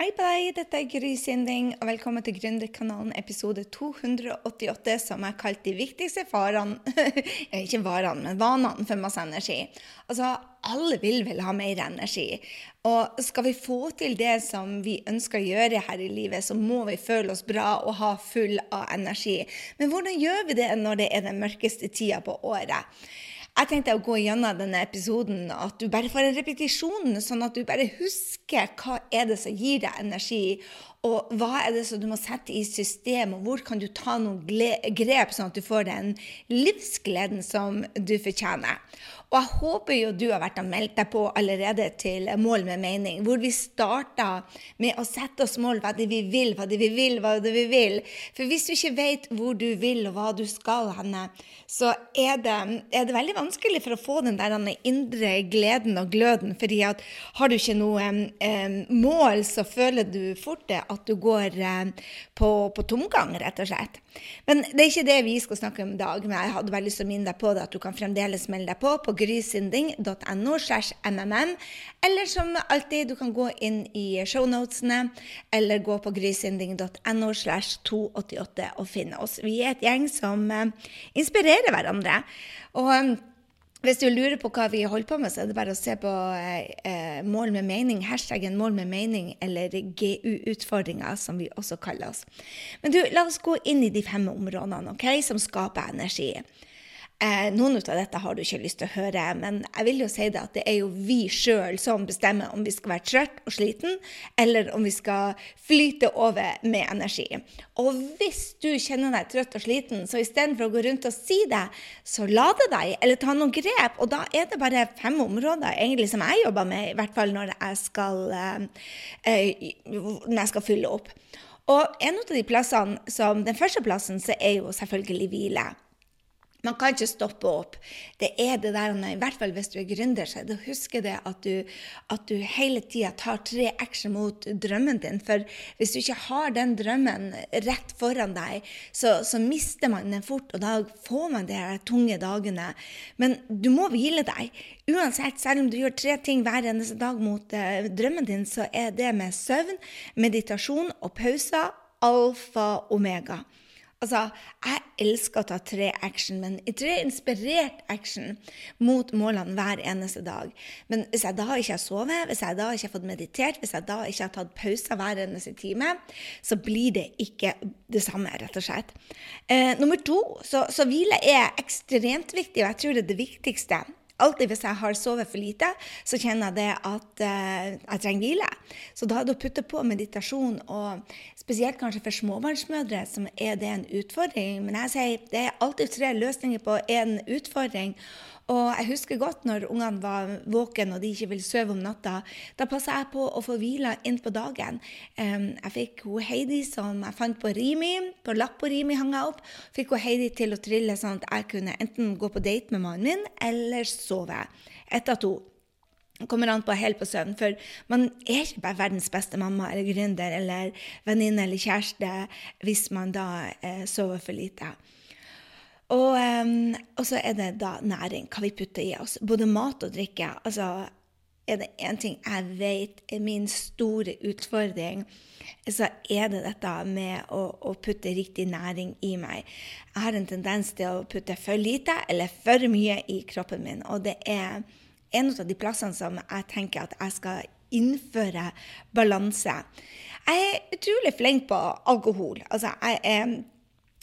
Hei på deg, dette er Gry Sinding, og velkommen til Gründerkanalen episode 288, som er kalt de viktigste farene Ikke varene, men vanene for masse energi. Altså, alle vil vel ha mer energi. Og skal vi få til det som vi ønsker å gjøre her i livet, så må vi føle oss bra og ha full av energi. Men hvordan gjør vi det når det er den mørkeste tida på året? Jeg tenkte å gå gjennom denne episoden, at du bare får en repetisjon, sånn at du bare husker hva er det som gir deg energi, og hva er det som du må sette i system, og hvor kan du ta noen grep, sånn at du får den livsgleden som du fortjener. Og jeg håper jo du har vært og meldt deg på allerede til Mål med mening, hvor vi starta med å sette oss mål, hva det vi vil, hva det vi vil, hva det vi vil. For hvis du ikke vet hvor du vil og hva du skal henne, så er det, er det veldig vanskelig for å få den der indre gleden og gløden. fordi at har du ikke noe um, mål, så føler du fort det at du går eh, på, på tomgang, rett og slett. Men det er ikke det vi skal snakke om i dag. Men jeg hadde bare lyst til å minne deg på det at du kan fremdeles melde deg på på grysynding.no. Eller som alltid, du kan gå inn i shownotene, eller gå på grysynding.no slash 288 og finne oss. Vi er et gjeng som uh, inspirerer hverandre. Og um, hvis du lurer på hva vi holder på med, så er det bare å se på eh, Mål med mening, hashtaggen Mål med mening, eller GU-utfordringer, som vi også kaller oss. Men du, la oss gå inn i de fem områdene okay, som skaper energi. Eh, noen av dette har du ikke lyst til å høre, men jeg vil jo si det at det er jo vi sjøl som bestemmer om vi skal være trøtt og sliten, eller om vi skal flyte over med energi. Og hvis du kjenner deg trøtt og sliten, så istedenfor å gå rundt og si det, så lade deg, eller ta noen grep. Og da er det bare fem områder egentlig som jeg jobber med, i hvert fall når jeg skal, eh, når jeg skal fylle opp. Og en av de plassene, som den første plassen, så er jo selvfølgelig hvile. Man kan ikke stoppe opp. Det er det der, I hvert fall hvis du er gründer, så da husker det at du, at du hele tida tar tre action mot drømmen din. For hvis du ikke har den drømmen rett foran deg, så, så mister man den fort, og da får man de tunge dagene. Men du må hvile deg. Uansett, selv om du gjør tre ting hver eneste dag mot uh, drømmen din, så er det med søvn, meditasjon og pauser alfa omega. Altså, jeg elsker å ta tre action, men tre inspirert action mot målene hver eneste dag. Men hvis jeg da ikke har sovet, hvis jeg da ikke har fått meditert, hvis jeg da ikke har tatt pauser hver eneste time, så blir det ikke det samme, rett og slett. Eh, nummer to, så, så hvile er ekstremt viktig, og jeg tror det er det viktigste Alltid hvis jeg har sovet for lite, så kjenner jeg det at uh, jeg trenger hvile. Så da er det å putte på meditasjon, og spesielt kanskje for småbarnsmødre, som er det en utfordring. Men jeg sier det er alltid tre løsninger på en utfordring. Og jeg husker godt når ungene var våkne og de ikke ville sove om natta. Da passa jeg på å få hvila inn på dagen. jeg fikk hun Heidi som jeg fant på Rimi, på lapp på Rimi hang jeg opp. Fikk hun Heidi til å trille sånn at jeg kunne enten gå på date med mannen min eller sove. Ett av to kommer an på helt på søvn. For man er ikke bare verdens beste mamma eller gründer eller venninne eller kjæreste hvis man da eh, sover for lite. Og, og, så er det da næring, hva vi putter i oss. Både mat og drikke. Altså, er det én ting jeg vet er min store utfordring, så er det dette med å, å, putte riktig næring i meg. Jeg har en tendens til å putte for lite eller for mye i kroppen min. Og det er en av de plassene som jeg tenker at jeg skal innføre balanse. Jeg er utrolig flink på alkohol. Altså, jeg er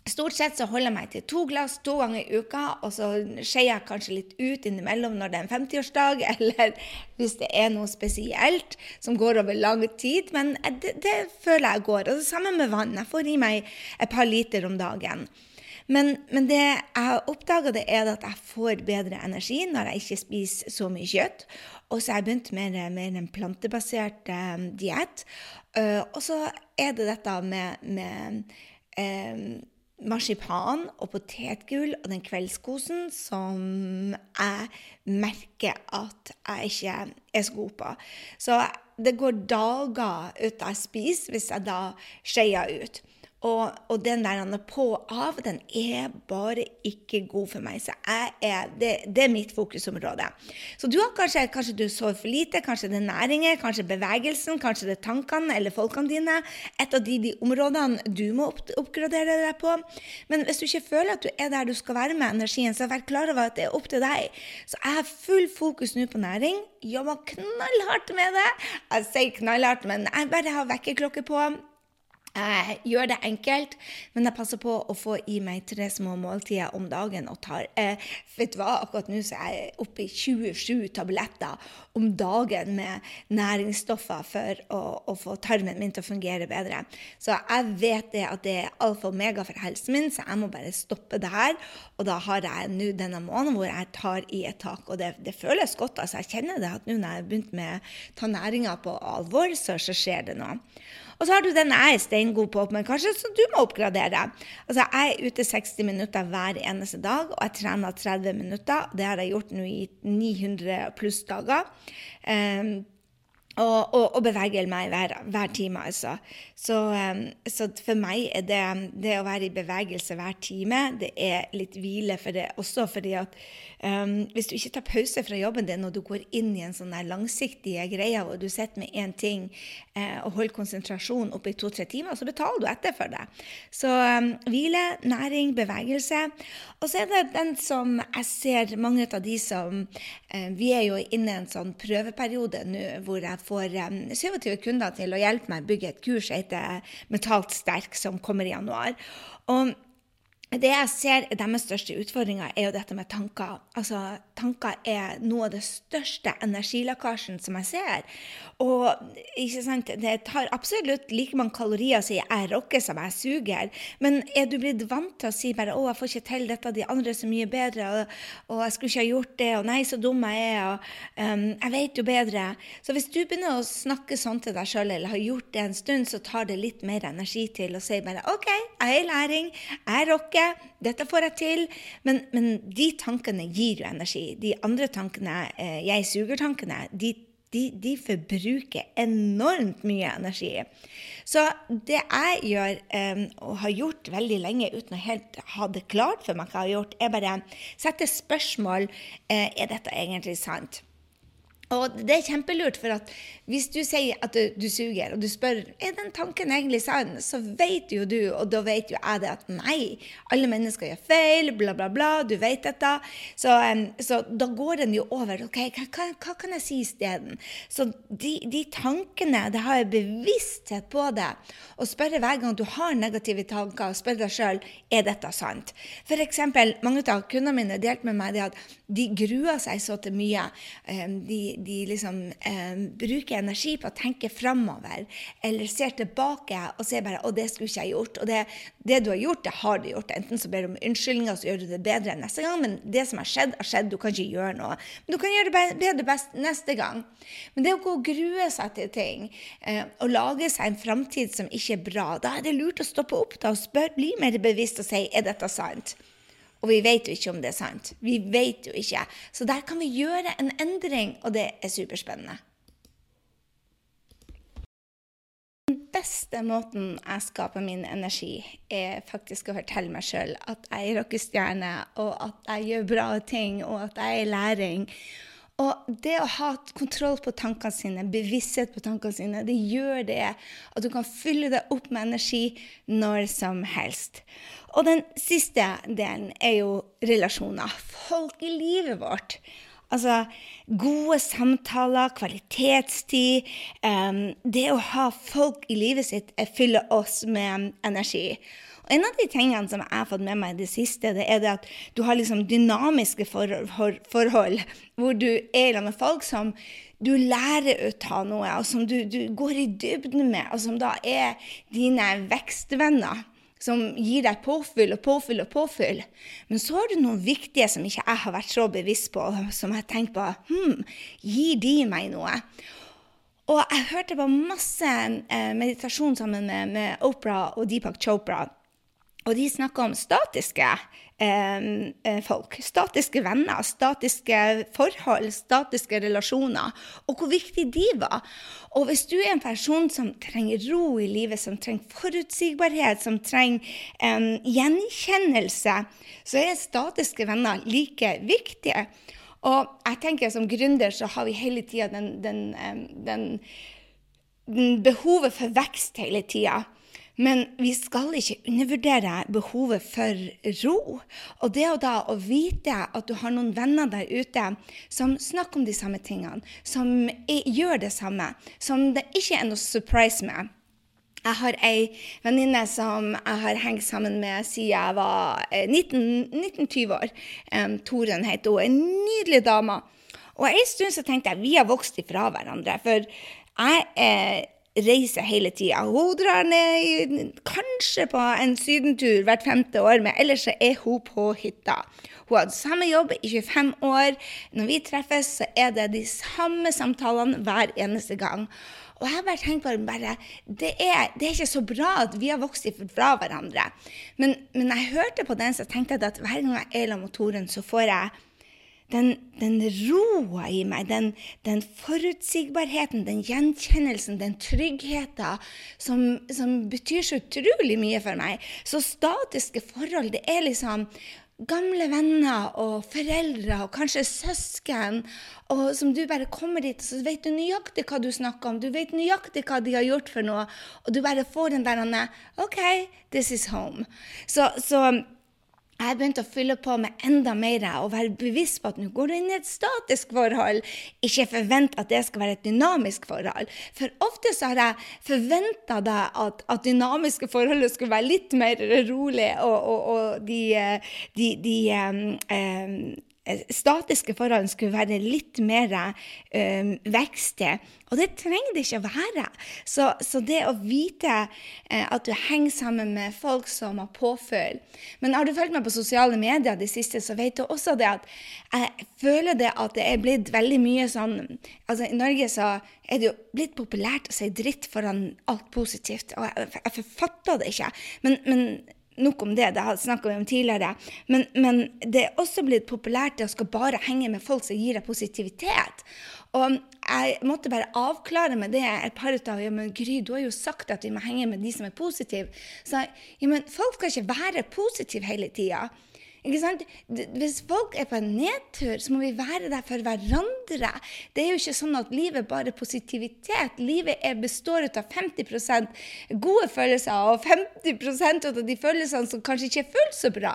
Stort sett så holder jeg meg til to glass to ganger i uka, og så skeier jeg kanskje litt ut innimellom når det er en 50-årsdag, eller hvis det er noe spesielt som går over lang tid. Men det, det føler jeg går. Og det samme med vann. Jeg får i meg et par liter om dagen. Men, men det jeg har oppdaga, er at jeg får bedre energi når jeg ikke spiser så mye kjøtt. Og så har jeg begynt med, med en plantebasert eh, diett. Uh, og så er det dette med, med um, marsipan og potetgull og den kveldskosen som jeg merker at jeg ikke er så god på. Så det går dager uten jeg spiser, hvis jeg da skeier ut. Og, og den der han er på og av, den er bare ikke god for meg. Så er, det, det, er mitt fokusområde. Så du har kanskje, kanskje du sover for lite, kanskje det er næringer, kanskje bevegelsen, kanskje det er tankene eller folkene dine. Et av de, de områdene du må opp, oppgradere deg på. Men hvis du ikke føler at du er der du skal være med energien, så vær klar over at det er opp til deg. Så jeg har full fokus nå på næring. Jobber knallhardt med det. Jeg sier knallhardt, men jeg bare har vekkerklokke på. Jeg gjør det enkelt, men jeg passer på å få i meg tre små måltider om dagen. og tar, eh, vet du hva, Akkurat nå så er jeg oppe i 27 tabletter om dagen med næringsstoffer for å, å, få tarmen min til å fungere bedre. Så jeg vet det at det er alfa og omega for helsen min, så jeg må bare stoppe det her. Og da har jeg nå denne måneden hvor jeg tar i et tak, og det, det føles godt. altså Jeg kjenner det at nå når jeg har begynt med ta næringa på alvor, så, så skjer det noe. Og så har du den jeg er steingod på, men kanskje så du må oppgradere. Altså, Jeg er ute 60 minutter hver eneste dag, og jeg trener 30 minutter. Det har jeg gjort nå i 900 pluss dager. Um, og, og, og beveger meg hver, hver time, altså. Så, um, så, for meg er det, det å være i bevegelse hver time, det er litt hvile for det også. fordi at um, hvis du ikke tar pause fra jobben din og du går inn i en sånn langsiktig greie, og du sitter med én ting uh, og holder konsentrasjon oppe i to-tre timer, så betaler du etter for det. Så um, hvile, næring, bevegelse. Og så er det den som jeg ser mange av de som uh, Vi er jo inne i en sånn prøveperiode nå hvor jeg får um, 27 kunder til å hjelpe meg å bygge et kurs som heter Mentalt sterk, som kommer i januar. Og det jeg ser er deres største utfordringer, er jo dette med tanker. Altså, tanker er noe av det største energilekkasjen som jeg ser. Og ikke sant, det tar absolutt like mange kalorier å 'jeg rocker' som 'jeg suger'. Men er du blitt vant til å si bare 'å, jeg får ikke til dette, de andre er så mye bedre', og, og 'jeg skulle ikke ha gjort det', og 'nei, så dum jeg er', og um, 'jeg vet jo bedre'. Så hvis du begynner å snakke sånn til deg sjøl, eller har gjort det en stund, så tar det litt mer energi til å si bare 'OK, jeg er i læring, jeg rocker' ikke. Dette får jeg til. Men, men de tankene gir jo energi. De andre tankene, eh, jeg suger-tankene, de, de, de, forbruker enormt mye energi. Så det jeg gjør, eh, og har gjort veldig lenge uten å helt ha det klart for meg hva jeg har gjort, er bare sette spørsmål eh, er dette egentlig sant. Og det er kjempelurt, for at hvis du sier at du, du, suger, og du spør er den tanken egentlig sann, så vet jo du, og da vet jo jeg det, at nei, alle mennesker gjør feil, bla, bla, bla, du vet dette. Så, um, så da går den jo over. ok, Hva, hva kan jeg si isteden? Så de, de, tankene, det har jeg bevissthet på det. Og spørre hver gang du har negative tanker, og spør deg sjøl er dette sant. For eksempel, mange av kundene mine delte med meg det at de gruer seg så til mye. Um, de de liksom eh, bruker energi på å tenke framover, eller ser tilbake og ser bare 'Å, det skulle ikke jeg gjort'. Og det, det, du har gjort, det har du gjort. Enten så ber du om unnskyldninger, så gjør du det bedre neste gang, men det som har skjedd, har skjedd. Du kan ikke gjøre noe. Men du kan gjøre det bedre best neste gang. Men det å gå og grue seg til ting, eh, og lage seg en framtid som ikke er bra, da er det lurt å stoppe opp da og spørre, bli mer bevisst og si 'Er dette sant?' Og vi vet jo ikke om det er sant. Vi vet jo ikke. Så der kan vi gjøre en endring, og det er superspennende. Den beste måten jeg skaper min energi, er faktisk å fortelle meg sjøl at jeg er rockestjerne, og at jeg gjør bra ting, og at jeg er i læring. Og det å ha kontroll på tankene sine, bevissthet på tankene sine, det gjør det at du kan fylle deg opp med energi når som helst. Og den siste delen er jo relasjoner. Folk i livet vårt. Altså gode samtaler, kvalitetstid. Um, det å ha folk i livet sitt fyller oss med energi. Og En av de tingene som jeg har fått med meg i det siste, det er det at du har liksom dynamiske forhold, for, forhold hvor du er sammen med folk som du lærer ut av noe, og som du, du går i dybden med, og som da er dine vekstvenner som gir deg påfyll og påfyll og påfyll. Men så har du noen viktige som ikke jeg har vært så bevisst på, som jeg tenker på hm, gir de meg noe? Og jeg hørte på masse eh, meditasjon sammen med, med Oprah og Deepak Chopra. Og de snakka om statiske eh, eh, folk. Statiske venner, statiske forhold, statiske relasjoner. Og hvor viktig de var. Og hvis du er en person som trenger ro i livet, som trenger forutsigbarhet, som trenger eh, gjenkjennelse, så er statiske venner like viktige. Og jeg tenker som gründer så har vi hele tida den, den, den, den behovet for vekst hele tida. Men vi skal ikke undervurdere behovet for ro. Og det å da å vite at du har noen venner der ute som snakker om de samme tingene, som gjør det samme, som det ikke er noe surprise med. Jeg har ei venninne som jeg har hengt sammen med siden jeg var 19-20 eh, år. Um, Toren heter hun. En nydelig dame. Og en stund så tenkte jeg vi har vokst ifra hverandre. For jeg er reiser hele tida. Hun drar ned kanskje på en sydentur hvert femte år, men ellers er hun på hytta. Hun har hatt samme jobb i 25 år. Når vi treffes, så er det de samme samtalene hver eneste gang. Og jeg bare tenkt på bare, det, er, det er ikke så bra at vi har vokst fra hverandre. Men, men jeg hørte på den, så tenkte jeg at hver gang jeg er sammen med Toren, så får jeg den, den roa i meg, den, den, forutsigbarheten, den gjenkjennelsen, den tryggheten som, som, betyr så utrolig mye for meg. Så statiske forhold, det er liksom gamle venner og foreldre og kanskje søsken, og som du bare kommer dit, så vet du nøyaktig hva du snakker om. Du vet nøyaktig hva de har gjort for noe, og du bare får den der OK, this is home. Så, så jeg begynte å fylle på med enda mer og være bevisst på at nå går du inn i et statisk forhold. Ikke forvent at det skal være et dynamisk forhold. For ofte så har jeg forventa at, at dynamiske forhold skulle være litt mer rolig, og, og, og de, de, de um, um, statiske forholdene skulle være litt mer um, vekstige. Og det trenger det ikke å være. Så, så det å vite uh, at du henger sammen med folk som har påføl Men har du fulgt meg på sosiale medier de siste, så vet du også det at jeg føler det at det er blitt veldig mye sånn Altså I Norge så er det jo blitt populært å si dritt foran alt positivt. Og jeg, jeg, jeg forfatter det ikke. Men, men Nok om det, det snakka vi om tidligere. Men, men, det er også blitt populært å skal bare henge med folk som gir deg positivitet. Og jeg måtte bare avklare med det et par av ja, men Gry, du har jo sagt at vi må henge med de som er positive. Så ja, men folk skal ikke være positive hele tida. Hvis folk er på en nedtur, så må vi være der for hverandre. Det er jo ikke sånn at livet bare er positivitet. Livet er, består av 50% gode følelser og 50% av de følelsene som kanskje ikke er fullt så bra.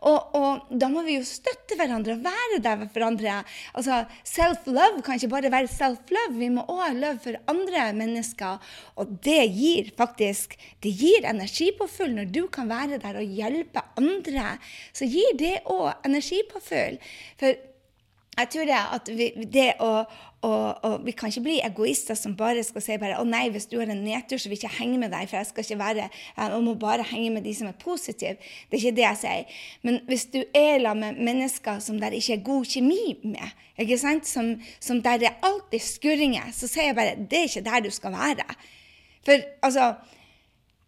Og, og, da må vi jo støtte hverandre og være der for hverandre. Altså, Self-love kan ikke bare være self-love, vi må òg ha love for andre mennesker. Og det gir faktisk det gir energipåfyll når du kan være der og hjelpe andre. Så gir det òg energipåfyll. For jeg tror det at vi, det å, å, å, Vi kan ikke bli egoister som bare skal si bare, å nei, hvis du har en nedtur, så vil jeg ikke henge med deg. For jeg skal ikke være, jeg må bare henge med de som er positive. Det er ikke det jeg sier. Men hvis du er sammen med mennesker som der ikke er god kjemi med, ikke sant? Som, som der det alltid skurringer, så sier jeg bare det er ikke der du skal være. For altså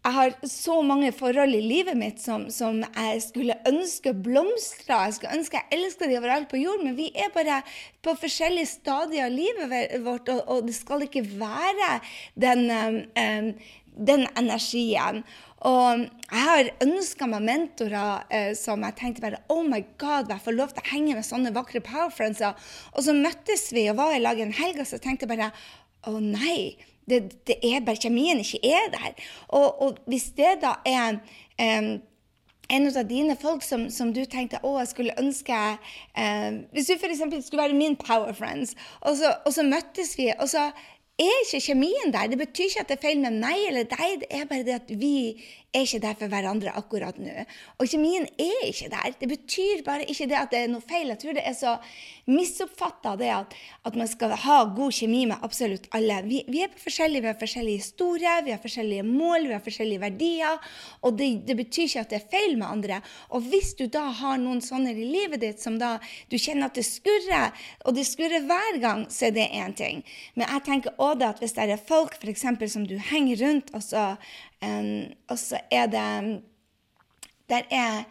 jeg har så mange forhold i livet mitt som, som jeg skulle ønske blomstra. Jeg skulle ønske jeg elska de overalt på jord, men vi er bare på forskjellige stadier av livet vårt, og, og det skal ikke være den, um, den energien. Og jeg har ønska meg mentorer uh, som jeg tenkte bare Oh my God, jeg får lov til å henge med sånne vakre powerfriendser. Og så møttes vi og var i lag en helg, og så tenkte jeg bare Å oh, nei det, det, er bare kjemien ikke er der. Og, og hvis det da er um, en av dine folk som, som, du tenkte å, jeg skulle ønske eh, Hvis du f.eks. skulle være min power friends, og så, og så møttes vi, og så er ikke kjemien der. Det betyr ikke at det er feil med meg eller deg, det er bare det at vi er ikke der for hverandre akkurat nå. Og kjemien er ikke der. Det betyr bare ikke det at det er noe feil. Jeg tror det er så misoppfatta det at, at, man skal ha god kjemi med absolutt alle. Vi, vi er forskjellige, vi har forskjellige historier, vi har forskjellige mål, vi har forskjellige verdier. Og det, det, betyr ikke at det er feil med andre. Og hvis du da har noen sånne i livet ditt som da du kjenner at det skurrer, og det skurrer hver gang, så er det én ting. Men jeg tenker òg at hvis det er folk for eksempel, som du henger rundt, og så Um, og så er det der er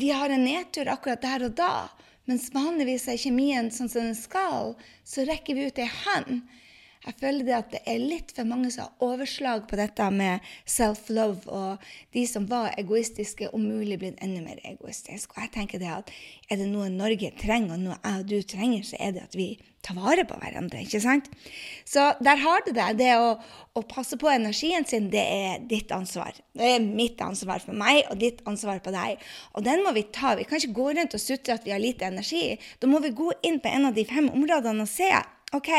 De har en nedtur akkurat der og da, mens vanligvis er kjemien sånn som den skal, så rekker vi ut ei hånd. Jeg føler det at det er litt for mange som har overslag på dette med self-love, og de som var egoistiske, om mulig blitt enda mer egoistiske. Og jeg tenker det at er det noe Norge trenger, og noe jeg og du trenger, så er det at vi tar vare på hverandre. ikke sant? Så der har du det. Det å, å passe på energien sin, det er ditt ansvar. Det er mitt ansvar for meg, og ditt ansvar på deg. Og den må vi ta. Vi kan ikke gå rundt og sutre at vi har lite energi. Da må vi gå inn på en av de fem områdene og se OK,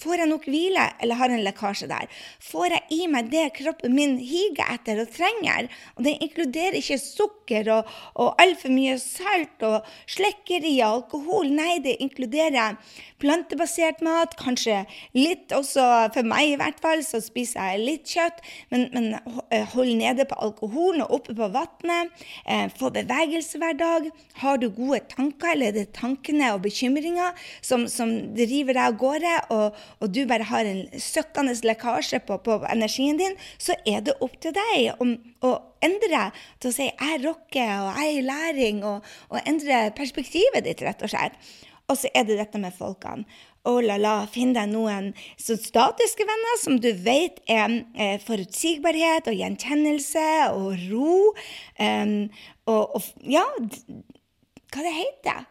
får jeg nok hvile, eller har jeg en lekkasje der? Får jeg i meg det kroppen min higer etter og trenger? Og det inkluderer ikke sukker og, og altfor mye salt og slekkerier og alkohol. Nei, det inkluderer plantebasert mat, kanskje litt også for meg i hvert fall, så spiser jeg litt kjøtt, men, men eh, hold nede på alkoholen og oppe på vannet. Eh, få bevegelse hver dag. Har du gode tanker, eller er det tankene og bekymringer som, som driver deg av gårde, og, og, du bare har en søkkende lekkasje på, på, energien din, så er det opp til deg om, å endre til å si 'jeg rocker', og 'jeg er i læring', og, og endre perspektivet ditt, rett og slett. Og så er det dette med folkene. Oh la la, finn deg noen statiske venner som du vet er eh, forutsigbarhet og gjenkjennelse og ro. Um, og, og, ja, hva det heter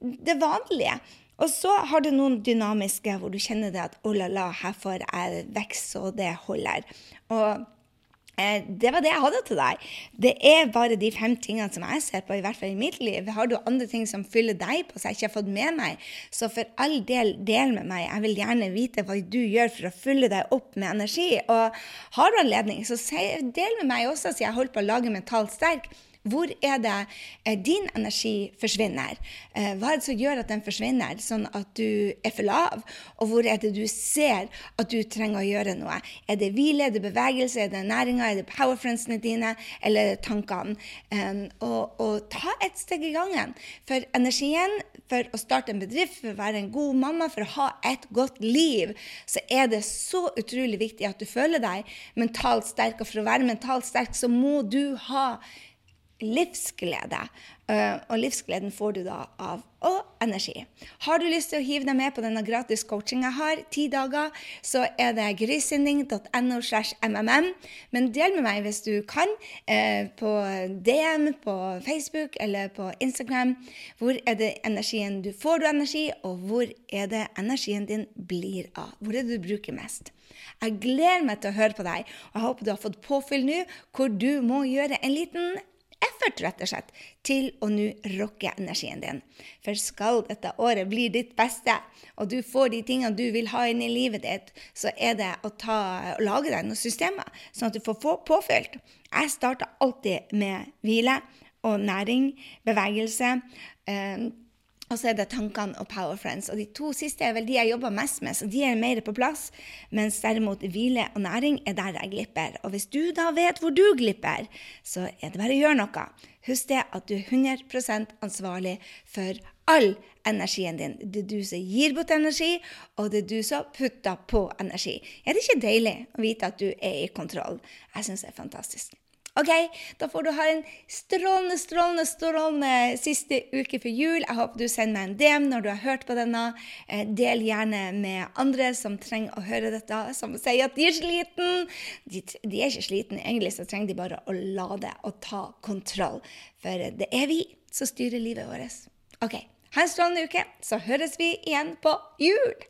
det? vanlige. Og så har du noen dynamiske hvor du kjenner det at oh la la, her får jeg vekst, og det holder. Og Eh, det var det jeg hadde til deg. Det er bare de fem tingene som jeg ser på, i hvert fall i mitt liv. Har du andre ting som fyller deg på, som jeg ikke har fått med meg, så for all del, del med meg. Jeg vil gjerne vite hva du gjør for å fylle deg opp med energi. Og har du anledning, så del med meg også, siden jeg holder på å lage mentalt sterk. Hvor er det eh, din energi forsvinner? Eh, hva er det som gjør at den forsvinner, sånn at du er for lav? Og hvor er det du ser at du trenger å gjøre noe? Er det hvile, er det bevegelse, er det næringa, er det powerfriendsene dine, eller er tankene? Og, og, ta et steg i gangen. For energien for å starte en bedrift, for å være en god mamma, for å ha et godt liv, så er det så utrolig viktig at du føler deg mentalt sterk. Og for å være mentalt sterk, så må du ha livsglede. Eh, og livsgleden får du da av og energi. Har du lyst til å hive deg med på denne gratis coachingen jeg har, ti dager, så er det grysynding.no slash mmm. Men del med meg hvis du kan, eh, på DM, på Facebook eller på Instagram. Hvor er det energien du får du energi, og hvor er det energien din blir av? Hvor er det du bruker mest? Jeg gleder meg til å høre på deg, og jeg håper du har fått påfyll nå, hvor du må gjøre en liten effort, rett og slett, til å nå rocke energien din. For skal dette året bli ditt beste, og du får de tingene du vil ha inn i livet ditt, så er det å, ta, å lage deg noen systemer, sånn at du får påfylt. Jeg starter alltid med hvile og næring, bevegelse. Eh, og så er det tankene og Power Friends. Og de to siste er vel de jeg jobber mest med, så de er mer på plass. Mens derimot hvile og næring er der jeg glipper. Og hvis du da vet hvor du glipper, så er det bare å gjøre noe. Husk det at du er 100% ansvarlig for all energien din. Det er du som gir bort energi, og det er du som putter på energi. Er det ikke deilig å vite at du er i kontroll? Jeg syns det er fantastisk. OK, da får du ha en strålende, strålende, strålende siste uke for jul. Jeg håper du sender meg en DM når du har hørt på denne. Eh, del gjerne med andre som trenger å høre dette, som sier at de er sliten. De, de er ikke sliten, egentlig så trenger de bare å lade og ta kontroll. For det er vi som styrer livet vårt. OK, ha en strålende uke, så høres vi igjen på jul!